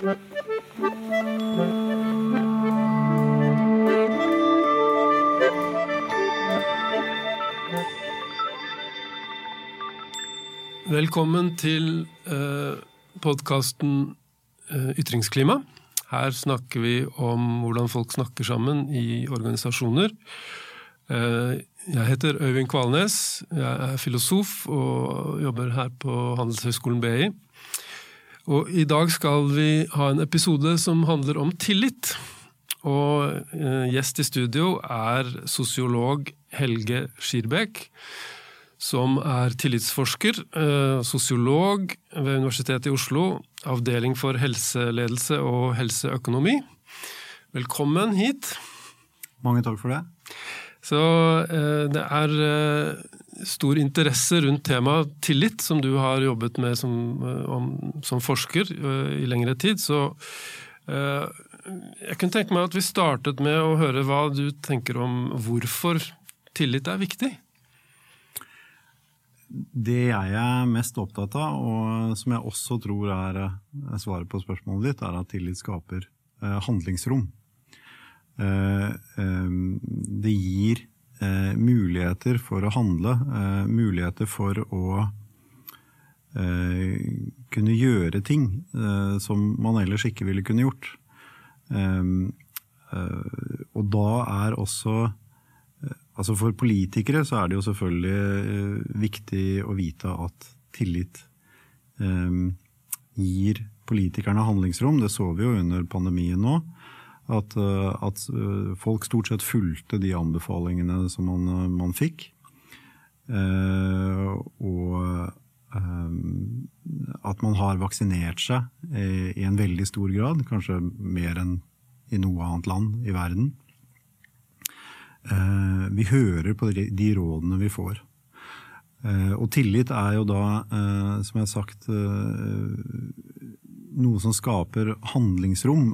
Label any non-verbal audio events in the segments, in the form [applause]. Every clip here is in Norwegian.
Velkommen til eh, podkasten eh, Ytringsklima. Her snakker vi om hvordan folk snakker sammen i organisasjoner. Eh, jeg heter Øyvind Kvalnes. Jeg er filosof og jobber her på Handelshøyskolen BI. Og i dag skal vi ha en episode som handler om tillit. Og eh, gjest i studio er sosiolog Helge Skirbekk som er tillitsforsker, eh, sosiolog ved Universitetet i Oslo, avdeling for helseledelse og helseøkonomi. Velkommen hit. Mange takk for det. Så eh, det er stor interesse rundt temaet tillit, som du har jobbet med som, som forsker i lengre tid. Så jeg kunne tenke meg at vi startet med å høre hva du tenker om hvorfor tillit er viktig. Det jeg er mest opptatt av, og som jeg også tror er svaret på spørsmålet ditt, er at tillit skaper eh, handlingsrom. Eh, eh, det gir muligheter for å handle, muligheter for å kunne gjøre ting som man ellers ikke ville kunne gjort. Og da er også Altså For politikere så er det jo selvfølgelig eh, viktig å vite at tillit eh, gir politikerne handlingsrom. Det så vi jo under pandemien nå. At, eh, at eh, folk stort sett fulgte de anbefalingene som man, man fikk. Eh, og eh, at man har vaksinert seg i en veldig stor grad, kanskje mer enn i noe annet land i verden. Eh, vi hører på de rådene vi får. Eh, og tillit er jo da, eh, som jeg har sagt, noe som skaper handlingsrom.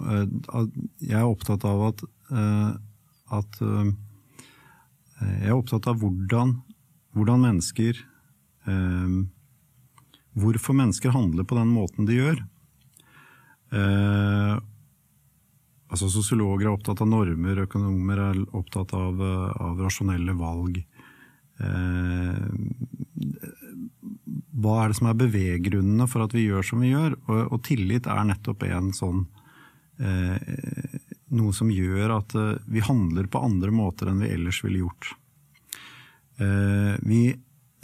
Jeg er opptatt av at, at Jeg er opptatt av hvordan, hvordan mennesker Hvorfor mennesker handler på den måten de gjør. Altså Sosiologer er opptatt av normer, økonomer er opptatt av, av rasjonelle valg. Hva er det som er beveggrunnene for at vi gjør som vi gjør? Og, og tillit er nettopp en sånn eh, Noe som gjør at eh, vi handler på andre måter enn vi ellers ville gjort. Eh, vi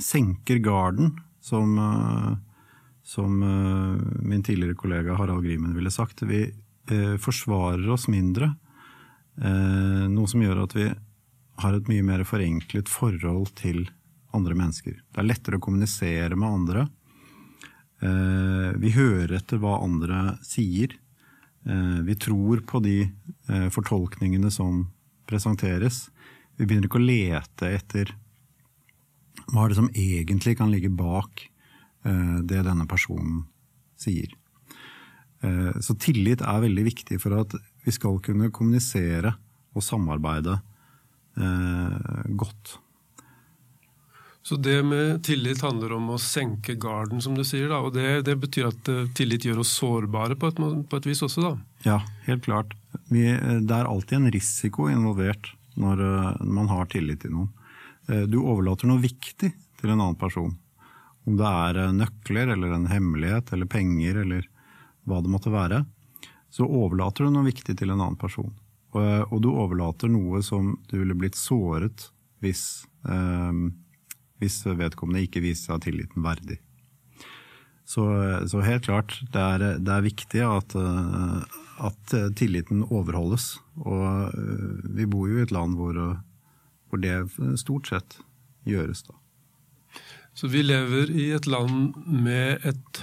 senker garden, som, eh, som eh, min tidligere kollega Harald Grimen ville sagt. Vi, eh, forsvarer oss mindre. Noe som gjør at vi har et mye mer forenklet forhold til andre mennesker. Det er lettere å kommunisere med andre. Eh, vi hører etter hva andre sier. Eh, vi tror på de eh, fortolkningene som presenteres. Vi begynner ikke å lete etter hva er det som egentlig kan ligge bak det denne personen sier. Så tillit er veldig viktig for at vi skal kunne kommunisere og samarbeide godt. Så det med tillit handler om å senke garden, som du sier. da, og Det, det betyr at eh, tillit gjør oss sårbare på et, på et, vis også, da? Ja, helt klart. Vi, det er alltid en risiko involvert når man har tillit til noen. Du overlater noe viktig til en annen person. Om det er nøkler eller en hemmelighet eller penger eller hva det måtte være, så overlater du noe viktig til en annen person. Og, og du overlater noe som du ville blitt såret hvis, eh, hvis vedkommende ikke viser seg tilliten verdig. Så, så helt klart, det er, det er viktig at, eh, at, tilliten overholdes. Og eh, vi bor jo i et land hvor, hvor det stort sett gjøres, da. Så vi lever i et land med et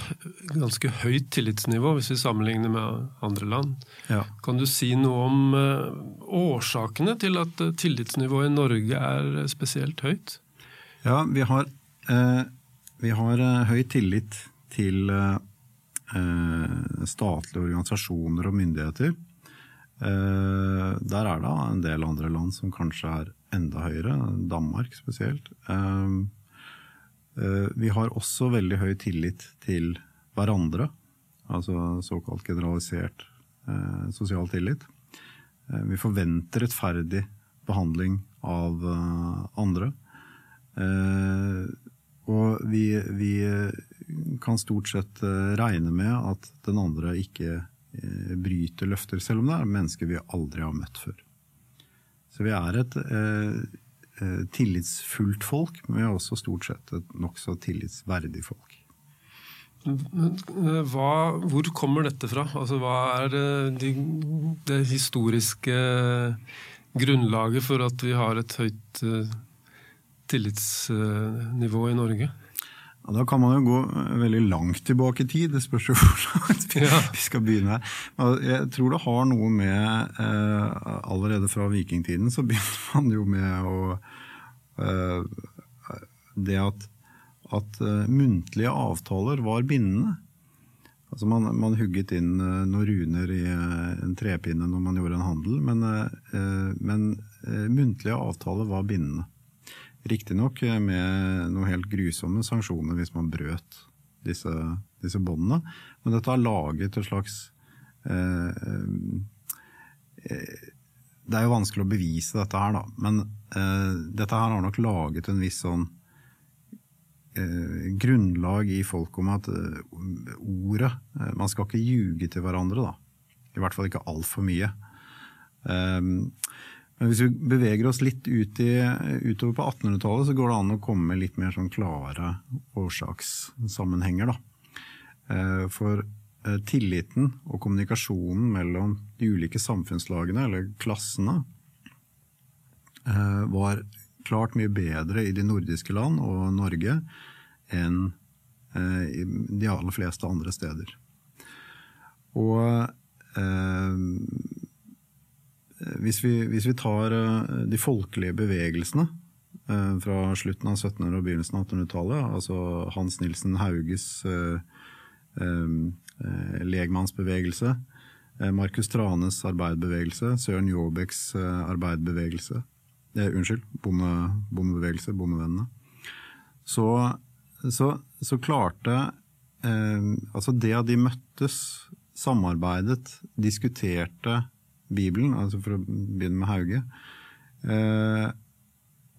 ganske høyt tillitsnivå, hvis vi sammenligner med andre land. Ja. Kan du si noe om årsakene til at tillitsnivået i Norge er spesielt høyt? Ja, vi har, eh, vi har høy tillit til statlige organisasjoner og myndigheter. der er det en del andre land som kanskje er enda høyere, Danmark spesielt. Uh, Eh, vi har også veldig høy tillit til hverandre. altså såkalt generalisert eh, sosial tillit. Eh, vi forventer rettferdig behandling av eh, andre. Eh, og vi, vi, kan stort sett eh, regne med at den andre ikke eh, bryter løfter, selv om det er mennesker vi aldri har møtt før. Så vi er et tillitsfullt folk, men vi er også stort sett et nokså tillitsverdig folk. Hva, hvor kommer dette fra? Altså, hva er det, det, historiske grunnlaget for at vi har et høyt tillitsnivå i Norge? Ja, da kan man jo gå veldig langt tilbake i tid. Det spørs jo hvor langt vi, ja. vi skal begynne. Jeg tror det har noe med uh, Allerede fra vikingtiden så begynte man jo med å uh, Det at at muntlige avtaler var bindende. Altså man, man, hugget inn noen runer i en trepinne når man gjorde en handel, men, men muntlige avtaler var bindende. Riktignok med noen helt grusomme sanksjoner hvis man brøt disse, disse båndene, men dette har laget et slags Det er jo vanskelig å bevise dette her, da, men dette her har nok laget en viss sånn eh, grunnlag i folk om at eh, ordet eh, Man skal ikke ljuge til hverandre, da. I hvert fall ikke altfor mye. Um, men hvis vi beveger oss litt ut i, utover på 1800-tallet, så går det an å komme med litt mer sånn klare årsakssammenhenger. Da. For tilliten og kommunikasjonen mellom de ulike samfunnslagene, eller klassene, var klart mye bedre i de nordiske land og Norge enn eh, i de aller fleste andre steder. Og eh, hvis, vi, hvis, vi, tar eh, de folkelige bevegelsene eh, fra slutten av 1700- og begynnelsen av 1800-tallet, altså Hans Nilsen Hauges eh, eh, legmannsbevegelse, Markus Tranes arbeidbevegelse, Søren Jåbeks arbeidbevegelse, eh, unnskyld, bonde, bondebevegelse, bondevennene, så, så, så klarte eh, Altså det at de møttes, samarbeidet, diskuterte Bibelen, altså for å begynne med Hauge, eh,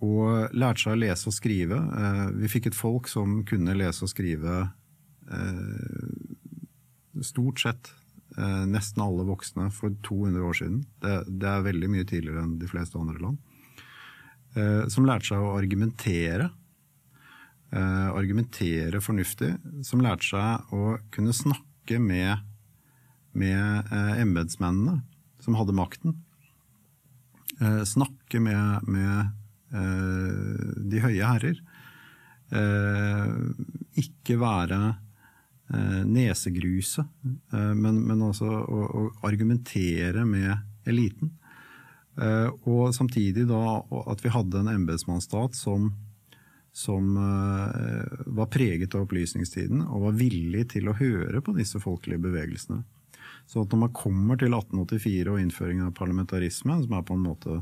og lærte seg å lese og skrive. Eh, vi fikk et folk som kunne lese og skrive eh, stort sett nesten alle voksne for 200 år siden. Det, det er veldig mye tidligere enn de fleste andre land. Som lærte seg å argumentere. Argumentere fornuftig. Som lærte seg å kunne snakke med, med embetsmennene som hadde makten. Snakke med, med de høye herrer. Ikke være nesegruse, men, men også å, å argumentere med eliten. Eh, og samtidig da at vi hadde en embetsmannsstat som, som eh, var preget av opplysningstiden og var villig til å høre på disse folkelige bevegelsene. Så når man kommer til 1884 og innføringen av parlamentarisme, som er på en måte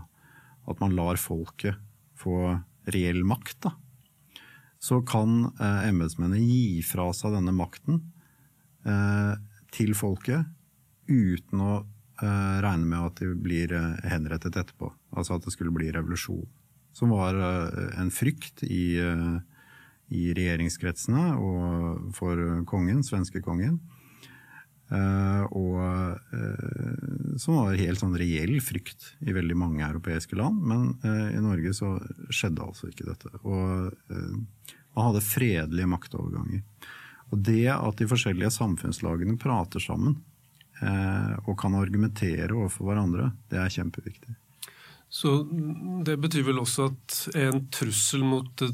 at man lar folket få reell makt, da, så kan eh, embetsmennene gi fra seg denne makten eh, til folket uten å eh, regne med at de blir eh, henrettet etterpå. Altså at det skulle bli revolusjon. Som var eh, en frykt i, eh, i, regjeringskretsene og for kongen, svenske kongen. Eh, og eh, som var helt sånn reell frykt i veldig mange europeiske land. Men i Norge så skjedde altså ikke dette. Og man hadde fredelige maktoverganger. Og det at de forskjellige samfunnslagene prater sammen, Eh, og kan argumentere overfor hverandre, det er kjempeviktig. Så det betyr vel også at en trussel mot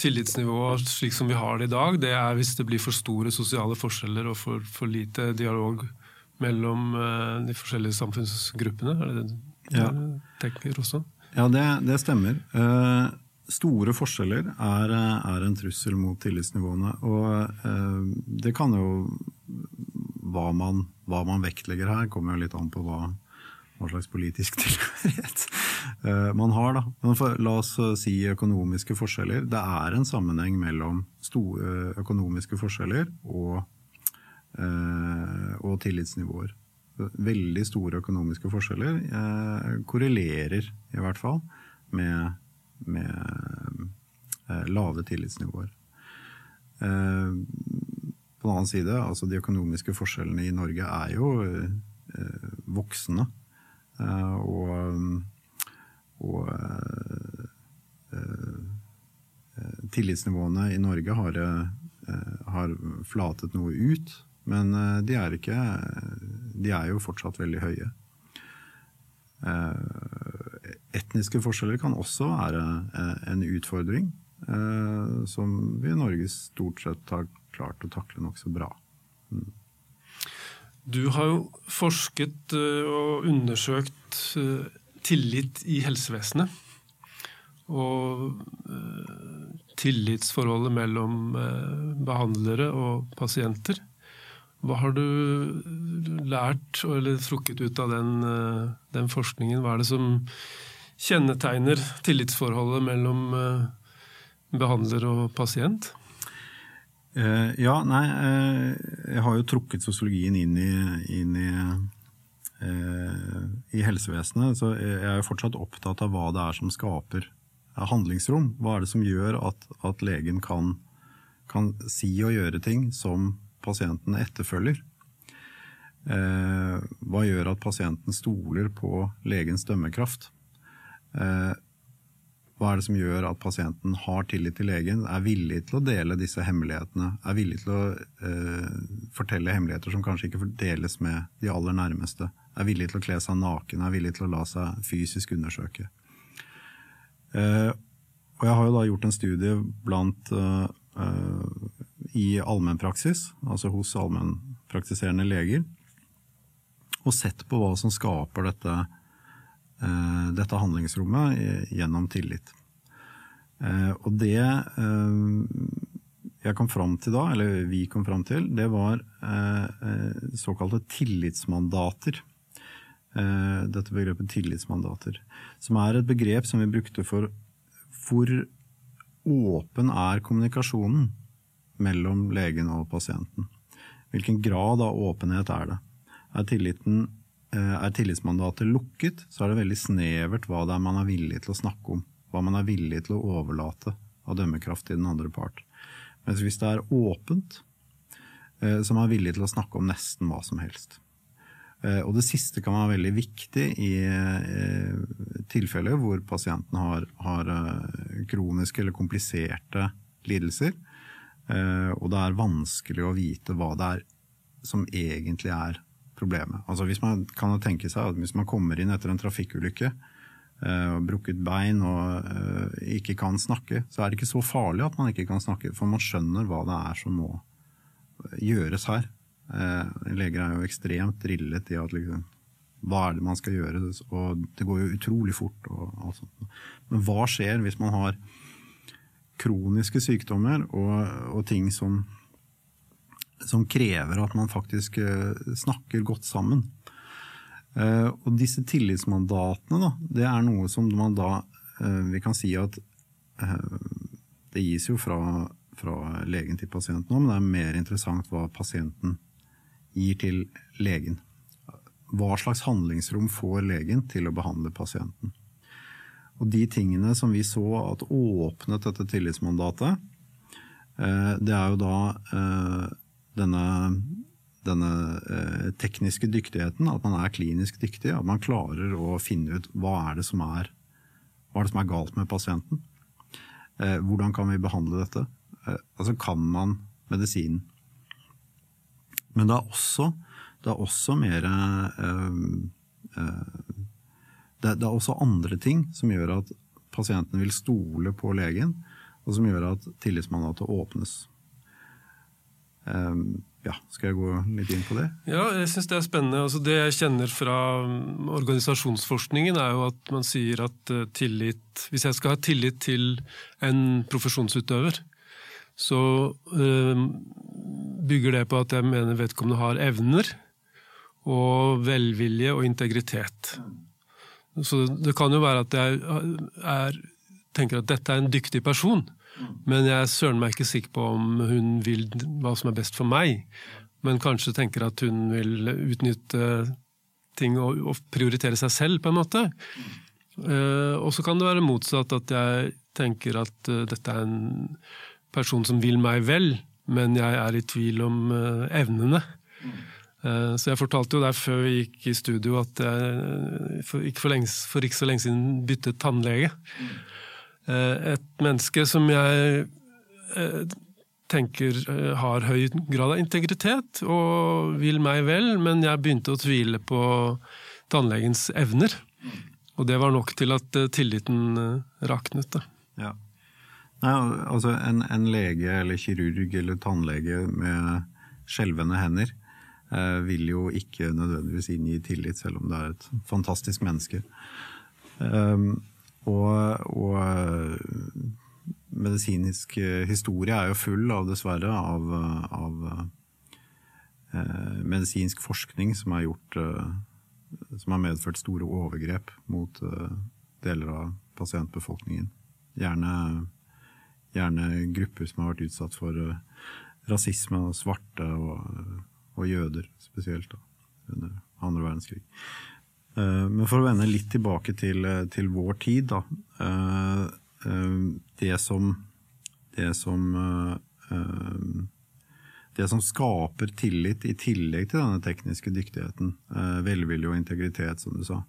tillitsnivået slik som vi har det i dag, det er hvis det blir for store sosiale forskjeller og for, for lite dialog mellom eh, de forskjellige samfunnsgruppene? Er det det du ja. tenker også? Ja, det, det stemmer. Eh, store forskjeller er, er, en trussel mot tillitsnivåene. Og det kan jo hva man, hva man, vektlegger her, kommer jo litt an på hva, hva slags politisk [laughs] tilhørighet uh, man har. Da. Men la oss uh, si økonomiske forskjeller. Det er en sammenheng mellom store økonomiske forskjeller og og tillitsnivåer. Veldig store økonomiske forskjeller eh, korrelerer i hvert fall med, med eh, lave tillitsnivåer. Eh, på den annen side, altså de økonomiske forskjellene i Norge er jo eh, voksende. Eh, og, og eh, tillitsnivåene i Norge har, har flatet noe ut. Men de er, ikke, de er jo fortsatt veldig høye. Etniske forskjeller kan også være en utfordring, som vi i Norge stort sett har klart å takle nokså bra. Mm. Du har jo forsket og undersøkt tillit i helsevesenet. Og tillitsforholdet mellom behandlere og pasienter. Hva har du lært eller trukket ut av den, den forskningen? Hva er det som kjennetegner tillitsforholdet mellom behandler og pasient? Uh, ja, nei, uh, jeg har jo trukket sosiologien inn i, inn i, uh, i helsevesenet. Så jeg er jo fortsatt opptatt av hva det er som skaper handlingsrom. Hva er det som gjør at, at legen kan, kan, si og gjøre ting som pasienten etterfølger? hva gjør at pasienten stoler på legens dømmekraft? Hva er det som gjør at pasienten har tillit til legen, er villig til å dele disse hemmelighetene? Er villig til å eh, fortelle hemmeligheter som kanskje ikke deles med de aller nærmeste? Er villig til å kle seg naken, er villig til å la seg fysisk undersøke? Eh, og jeg har jo da gjort en studie blant eh, i allmennpraksis, altså hos allmennpraktiserende leger, og sett på hva som skaper dette dette handlingsrommet gjennom tillit. Eh, og det eh, jeg kom fram til da, eller vi kom fram til, det var såkalte tillitsmandater. Dette begrepet tillitsmandater. Som er et begrep som vi brukte for hvor åpen er kommunikasjonen mellom legen og pasienten. Hvilken grad av åpenhet er det? Er tilliten Eh, er tillitsmandatet lukket, så er det veldig snevert hva det er man er villig til å snakke om. Hva man er villig til å overlate av dømmekraft til den andre part. Mens hvis det er åpent, eh, så er man villig til å snakke om nesten hva som helst. Eh, og det siste kan være veldig viktig i tilfeller hvor pasienten har, har kroniske eller kompliserte lidelser. Og det er vanskelig å vite hva det er som egentlig er problemet. Altså hvis man kan tenke seg at hvis man kommer inn etter en trafikkulykke eh, og brukket bein og uh, ikke kan snakke, så er det ikke så farlig at man ikke kan snakke, for man skjønner hva det er som må gjøres her. Leger er jo ekstremt drillet i at liksom, hva er det man skal gjøre, og det går jo utrolig fort. Og, og Men hva skjer hvis man har kroniske sykdommer og, og ting som som krever at man faktisk eh, snakker godt sammen. Eh, og disse tillitsmandatene, da, det er noe som man da eh, Vi kan si at det gis jo fra, fra legen til pasienten nå, men det er mer interessant hva pasienten gir til legen. Hva slags handlingsrom får legen til å behandle pasienten? Og de tingene som vi så at åpnet dette tillitsmandatet, det er jo da denne, denne eh, tekniske dyktigheten, at man er klinisk dyktig, at man klarer å finne ut hva er det som er, er, det som er galt med pasienten. Eh, hvordan kan vi behandle dette? Eh, altså kan man medisinen? Men det er også, det er også mer eh, eh, det, det er også andre ting som gjør at pasienten vil stole på legen, og som gjør at tillitsmandatet åpnes. Ehm, ja, skal jeg gå litt inn på det? Ja, jeg syns det er spennende. Altså, det jeg kjenner fra mm, organisasjonsforskningen, er jo at man sier at eh, tillit Hvis jeg skal ha tillit til en profesjonsutøver, så øh, bygger det på at jeg mener vedkommende har evner og velvilje og integritet. Så det kan jo være at jeg er, tenker at dette er en dyktig person. Men jeg er søren meg ikke sikker på om hun vil hva som er best for meg. men kanskje tenker at hun vil utnytte ting og, og prioritere seg selv, på en måte. Uh, og så kan det være motsatt, at jeg tenker at uh, dette er en person som vil meg vel, men jeg er i tvil om uh, evnene. Så jeg fortalte jo der før vi gikk i studio at jeg for ikke, for, lenge, for ikke så lenge siden byttet tannlege. Et menneske som jeg tenker har høy grad av integritet og vil meg vel, men jeg begynte å tvile på tannlegens evner. Og det var nok til at eh, tilliten eh, raknet. Da. Ja. Nei, altså en, en, lege eller kirurg eller tannlege med skjelvende hender eh, vil jo ikke nødvendigvis inngi tillit, selv om det er et fantastisk menneske. Um, og, og, medisinsk historie er jo full av, dessverre, av, av eh, medisinsk forskning som gjort eh, som har medført store overgrep mot uh, deler av pasientbefolkningen. Gjerne, gjerne, grupper som har vært utsatt for rasisme og svarte og, og jøder spesielt da, under andre verdenskrig. Uh, men for å vende litt tilbake til, til vår tid, da. Det som, det som det som skaper tillit i tillegg til denne tekniske dyktigheten, eh, velvilje og integritet, som du sa,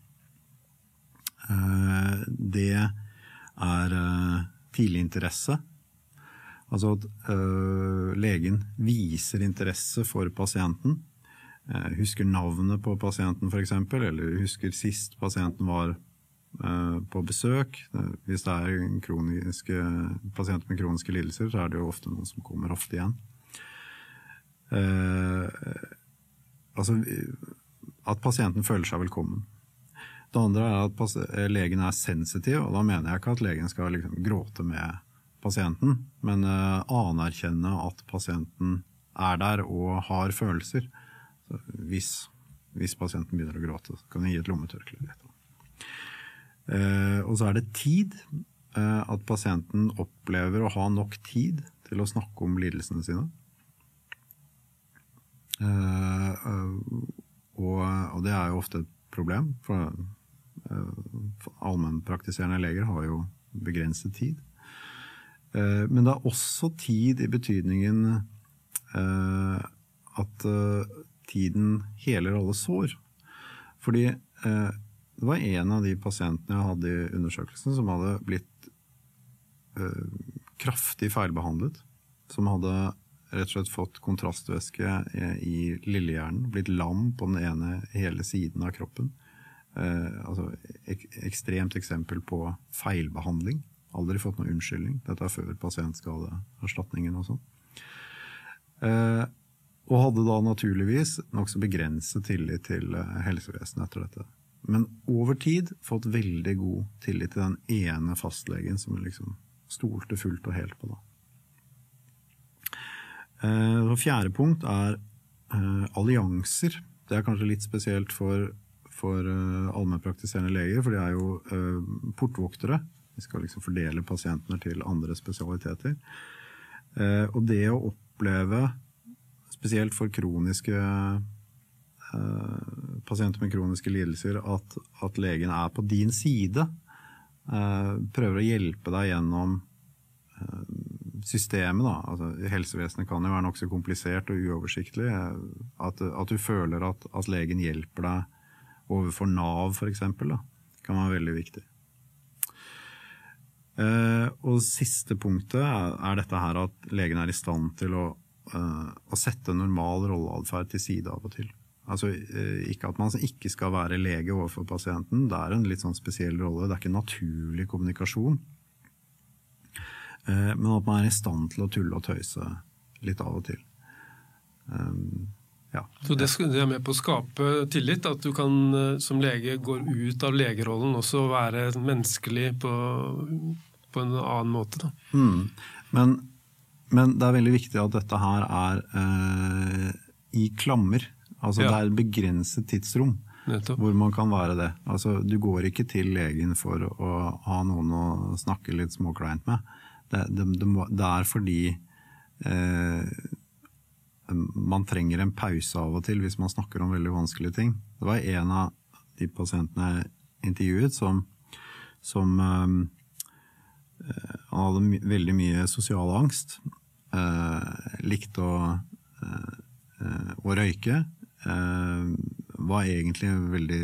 eh, det er eh, tidlig interesse. Altså at legen viser interesse for pasienten. Husker navnet på pasienten f.eks., eller husker sist pasienten var på besøk. Hvis det er kroniske, pasienter med kroniske lidelser, så er det jo ofte noen som kommer ofte igjen. Eh, altså at pasienten føler seg velkommen. Det andre er at eh, legen er sensitiv, og da mener jeg ikke at legen skal liksom gråte med pasienten, men anerkjenne at pasienten er der og har følelser. Hvis, hvis, pasienten begynner å gråte, så kan du gi et lommetørkle. Uh, og så er det tid. Uh, at pasienten opplever å ha nok tid til å snakke om lidelsene sine. Eh, eh, og, og, det er jo ofte et problem, for, uh, allmennpraktiserende leger har jo begrenset tid. men det er også tid i betydningen at tiden heler alle sår. Fordi det var en av de pasientene jeg hadde i undersøkelsen som hadde blitt kraftig feilbehandlet. Som hadde rett og slett fått kontrastvæske i lillehjernen, blitt lam på den ene hele siden av kroppen. Eh, altså ek ekstremt eksempel på feilbehandling. Aldri fått noen unnskyldning. Dette er før pasientskadeerstatningen og sånn. Eh, og hadde da naturligvis nokså begrenset tillit til eh, helsevesenet etter dette. Men over tid fått veldig god tillit til den ene fastlegen som liksom stolte fullt og helt på. da. Eh, og fjerde punkt er eh, allianser. Det er kanskje litt spesielt for, for allmennpraktiserende leger, for de er jo portvoktere. De skal liksom fordele pasientene til andre spesialiteter. Og det å oppleve, spesielt for kroniske pasienter med kroniske lidelser, at, at, legen er på din side, prøver å hjelpe deg gjennom systemet, da, altså helsevesenet kan jo være nokså komplisert og uoversiktlig, at, at du føler at, at, legen hjelper deg overfor Nav f.eks., kan være veldig viktig. Uh, og siste punktet er, er, dette her at legen er i stand til å, eh, å sette normal rolleatferd til side av og til. Altså, eh, ikke at man ikke skal være lege overfor pasienten, det er en litt sånn spesiell rolle. Det er ikke naturlig kommunikasjon. Eh, men at man er i stand til å tulle og tøyse litt av og til. Ja. Så det, er med på å skape tillit? At du kan eh, som lege gå ut av legerollen også være menneskelig på, på en annen måte? Mm. Men, men, det er veldig viktig at dette her er eh, i klammer. Altså ja. det er et begrenset tidsrom. Nettopp. Hvor man kan være det. Altså, du går ikke til legen for å ha noen å snakke litt småkleint med. Det, det, det, må, det er fordi eh, man trenger en pause av og til hvis man snakker om veldig vanskelige ting. Det var en av de pasientene jeg intervjuet som, som eh, Han hadde my veldig mye sosial angst. Uh, likte å, uh, å røyke. Uh, var egentlig veldig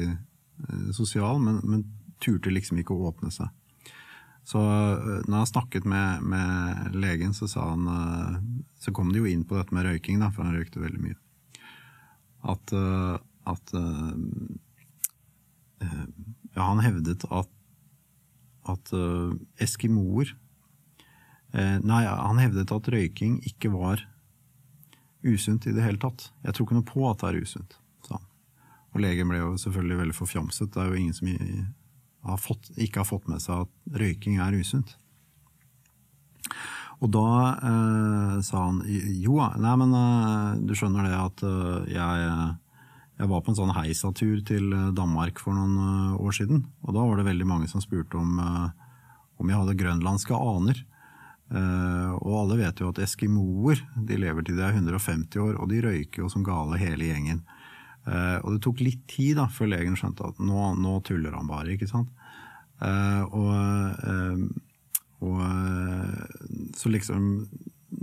sosial, men, men turte liksom ikke å åpne seg. Så eh, når jeg snakket med, med, legen, så han eh, Så kom det jo inn på dette med røyking, da, for han røykte veldig mye. At, eh, at Ja, han hevdet at, at eskimoer Nei, han hevdet at røyking ikke var usunt i det hele tatt. Jeg tror ikke noe på at det er usunt, sa han. Og legen ble jo selvfølgelig veldig forfjamset. Det er jo ingen som har fått, ikke har fått med seg at røyking er usunt. Og da eh, sa han jo, nei, men eh, du skjønner det at eh, jeg, jeg, var på en sånn heisatur til Danmark for noen eh, år siden. Og da var det veldig mange som spurte om, eh, om jeg hadde grønlandske aner. Eh, og alle vet jo at eskimoer de lever til de er 150 år, og de røyker jo som gale hele gjengen. Uh, og det tok litt tid da, før legen skjønte at nå, nå tuller han bare. ikke sant? Uh, og, og så liksom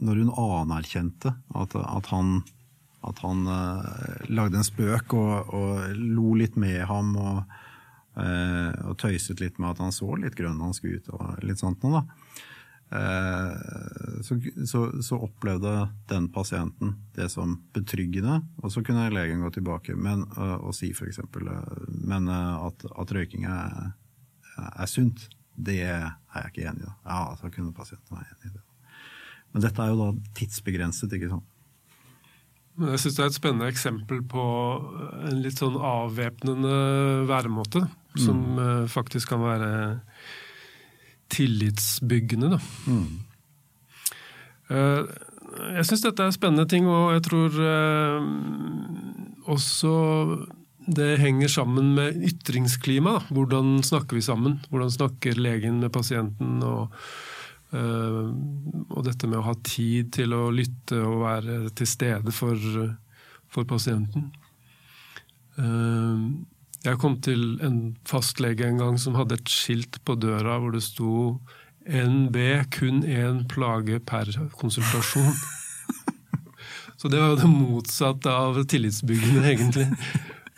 Når hun anerkjente at, at han, at han lagde en spøk og, og, lo litt med ham og, og, tøyset litt med at han så litt grønlandsk ut og litt sånt noe, da Eh, så, så, så, opplevde den pasienten det som betryggende, og så kunne legen gå tilbake men, og, og si f.eks. Eh, men eh, at, at røyking er, er, sunt, det er jeg ikke enig i. Ja, så kunne pasienten være enig i det. Men dette er jo da tidsbegrenset, ikke sant. Men jeg syns det er et spennende eksempel på en litt sånn avvæpnende væremåte, som mm. faktisk kan være tillitsbyggende. Da. Mm. Uh, jeg syns dette er spennende ting, og jeg tror uh, også det henger sammen med ytringsklima. Da. Hvordan snakker vi sammen? Hvordan snakker legen med pasienten? Og, uh, og, dette med å ha tid til å lytte og være til stede for, for pasienten. Uh, jeg kom til en fastlege en gang som hadde et skilt på døra hvor det sto NB kun én plage per konsultasjon. [laughs] Så det var jo det motsatte av tillitsbyggende, egentlig.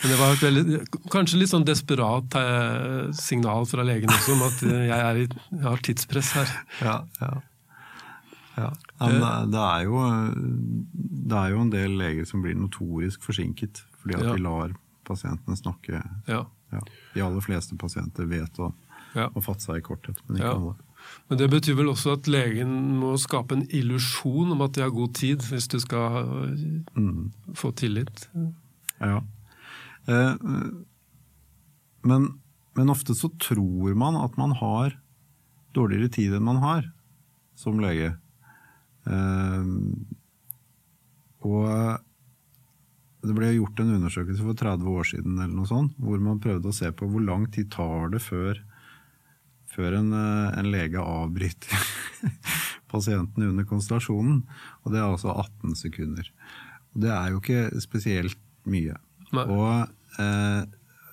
Men det var et veldig, kanskje litt sånn desperat eh, signal fra legen også om at jeg, i, jeg har tidspress her. Ja, ja. ja. Men eh. det er, jo, det er jo en del leger som blir notorisk forsinket fordi at ja. de lar pasientene snakke. Ja. Ja. De aller fleste pasienter vet å, ja. å fatte seg i korthet, men ikke alle. Men det betyr vel også at legen må skape en illusjon om at de har god tid, hvis du skal mm. få tillit? Ja. Eh, men, men, ofte så tror man at man har dårligere tid enn man har som lege. Eh, og det ble gjort en undersøkelse for 30 år siden eller noe sånt, hvor man prøvde å se på hvor lang tid tar det før, før en, eh, en, lege avbryter [laughs] pasienten under konsultasjonen. Og det er altså 18 sekunder. Og det er jo ikke spesielt mye. Nei. Og eh,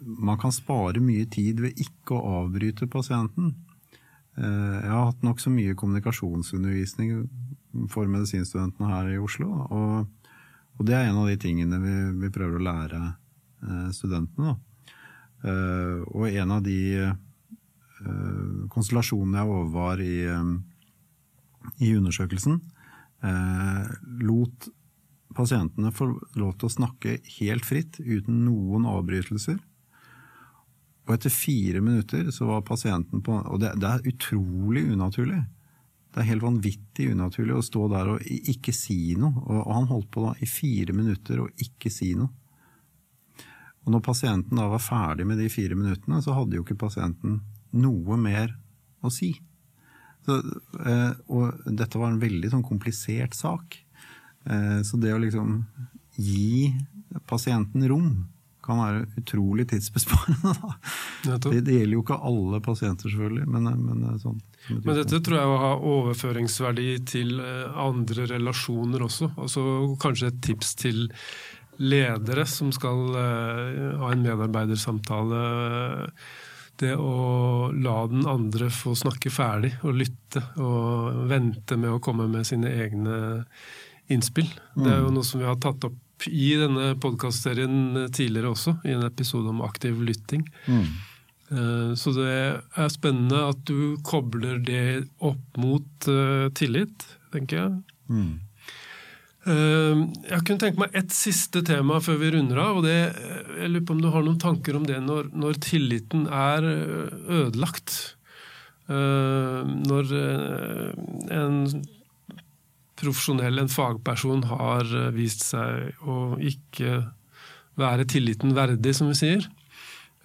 man kan spare mye tid ved ikke å avbryte pasienten. Eh, jeg har hatt nokså mye kommunikasjonsundervisning for medisinstudentene her i Oslo. og og det er en av de tingene vi, vi prøver å lære eh, studentene. Eh, og en av de eh, konstellasjonene jeg overvar i, i undersøkelsen, lot pasientene få lov til å snakke helt fritt, uten noen avbrytelser. Og etter fire minutter så var pasienten på Og det, det er utrolig unaturlig. Det er helt vanvittig unaturlig å stå der og ikke si noe. Og han holdt på da i fire minutter og ikke si noe. Og når pasienten da var ferdig med de fire minuttene, så hadde jo ikke pasienten noe mer å si. Så, eh, og dette var en veldig sånn komplisert sak. Eh, så det å liksom gi pasienten rom kan være utrolig tidsbesparende. Det, det, gjelder jo ikke alle pasienter, selvfølgelig. Men, men, sånn, men dette tror jeg har overføringsverdi til andre relasjoner også. Altså Kanskje et tips til ledere som skal ha en medarbeidersamtale det å la den andre få snakke ferdig og lytte, og vente med å komme med sine egne innspill. Mm. Det er jo noe som vi har tatt opp i denne podkastserien tidligere også, i en episode om aktiv lytting. Mm. Eh, så det er spennende at du kobler det opp mot uh, tillit, tenker jeg. Mm. Ehm, jeg kunne tenke meg ett siste tema før vi runder av. og det, Jeg lurer på om du har noen tanker om det når, når tilliten er eh, ødelagt. Når eh, en profesjonell, en fagperson, har eh, vist seg å ikke være tilliten verdig, som vi sier.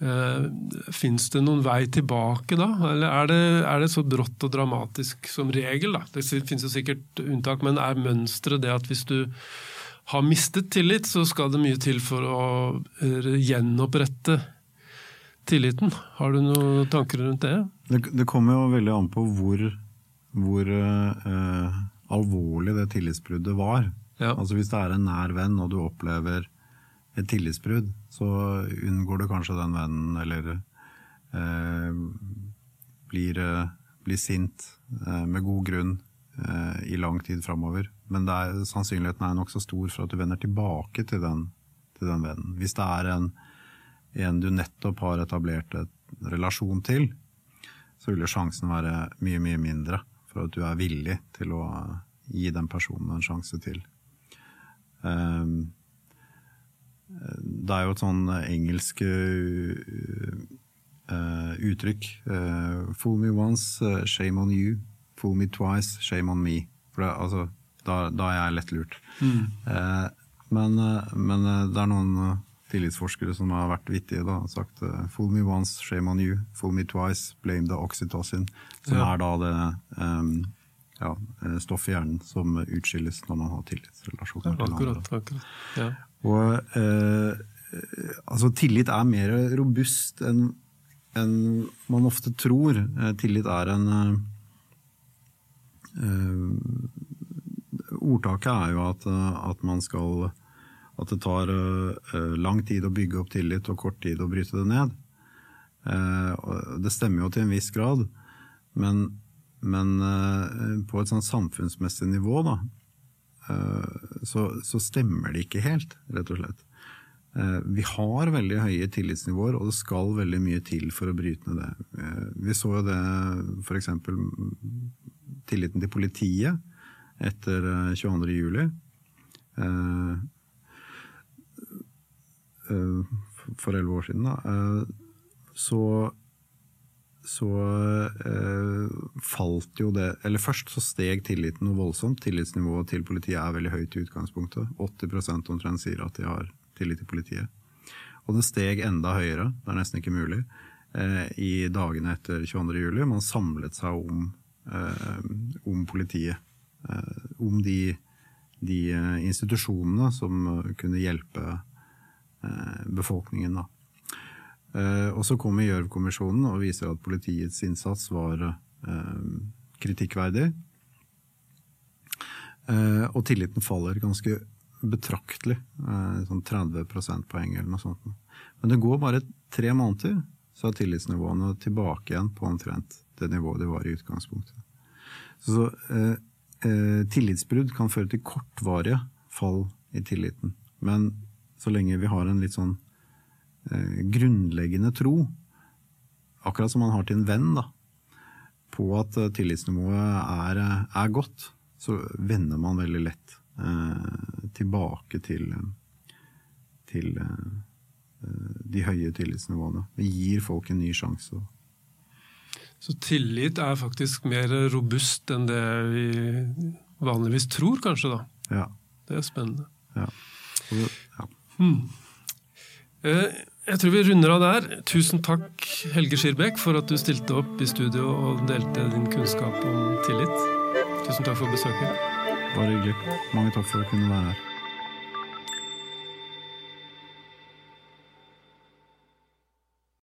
Uh, Fins det noen vei tilbake da, eller er det, er det, så brått og dramatisk som regel? da? Det finnes jo sikkert unntak, men er mønsteret det at hvis du har mistet tillit, så skal det mye til for å eh, gjenopprette tilliten? Har du noen tanker rundt det? Det, det kommer jo veldig an på hvor, hvor uh, alvorlig det tillitsbruddet var. Ja. Altså Hvis det er en nær venn og du opplever et tillitsbrudd, så unngår du kanskje den vennen, eller eh, blir, eh, blir, sint eh, med god grunn eh, i lang tid framover. Men er, sannsynligheten er nokså stor for at du vender tilbake til den, til den vennen. Hvis det er en, en, du nettopp har etablert en relasjon til, så vil jo sjansen være mye, mye mindre for at du er villig til å gi den personen en sjanse til. Um, det er jo et sånn engelsk uh, uttrykk. Uh, fool me once, shame on you. Fool me twice, shame on me. For det, altså, da, da, er jeg lettlurt. Mm. Uh, men, men, det er noen tillitsforskere som har vært vittige da, og sagt fool me once, shame on you. Fool me twice, blame the oxytocin. Som ja. er da det um, ja, stoffet i hjernen som utskilles når man har tillitsrelasjoner ja, til andre. Akkurat. Ja. Og eh, altså, tillit er mer robust enn en man ofte tror. Eh, tillit er en eh, Ordtaket er jo at, at, man skal At det tar eh, lang tid å bygge opp tillit og kort tid å bryte det ned. Eh, det stemmer jo til en viss grad, men, men eh, på et sånn samfunnsmessig nivå, da, så, så, stemmer det ikke helt, rett og slett. Eh, vi har veldig høye tillitsnivåer, og det skal veldig mye til for å bryte ned det. Eh, vi så jo det f.eks. tilliten til politiet etter 22. Eh. For elleve år siden, da. Så så eh, falt jo det Eller først så steg tilliten noe voldsomt. Tillitsnivået til politiet er veldig høyt i utgangspunktet. 80% omtrent sier at de har tillit til politiet. Og det steg enda høyere, det er nesten ikke mulig, eh, i dagene etter 22.07. Man samlet seg om, eh, om politiet. Eh, om de, de, eh, institusjonene som kunne hjelpe eh, befolkningen. da. Eh, og så kommer Gjørv-kommisjonen og viser at politiets innsats var kritikkverdig. Og tilliten faller ganske betraktelig. Eh, sånn 30 prosentpoeng eller noe sånt. Men det går bare tre måneder, så er tillitsnivåene tilbake igjen på omtrent det nivået de var i utgangspunktet. Så eh, eh, tillitsbrudd kan føre til kortvarige fall i tilliten. Men så lenge vi har en litt sånn eh, grunnleggende tro, akkurat som man har til en venn, da, på at eh, tillitsnivået er, er godt, så vender man veldig lett Eh, tilbake til, til eh, de høye tillitsnivåene. Vi gir folk en ny sjanse. Så tillit er faktisk mer robust enn det vi vanligvis tror, kanskje? da? Ja. Det er spennende. Ja. Eh, jeg tror vi runder av der. Tusen takk, Helge Skirbekk, for at du stilte opp i studio og delte din kunnskap om tillit. Tusen takk for besøket. Bare hyggelig. Mange takk for å kunne være her.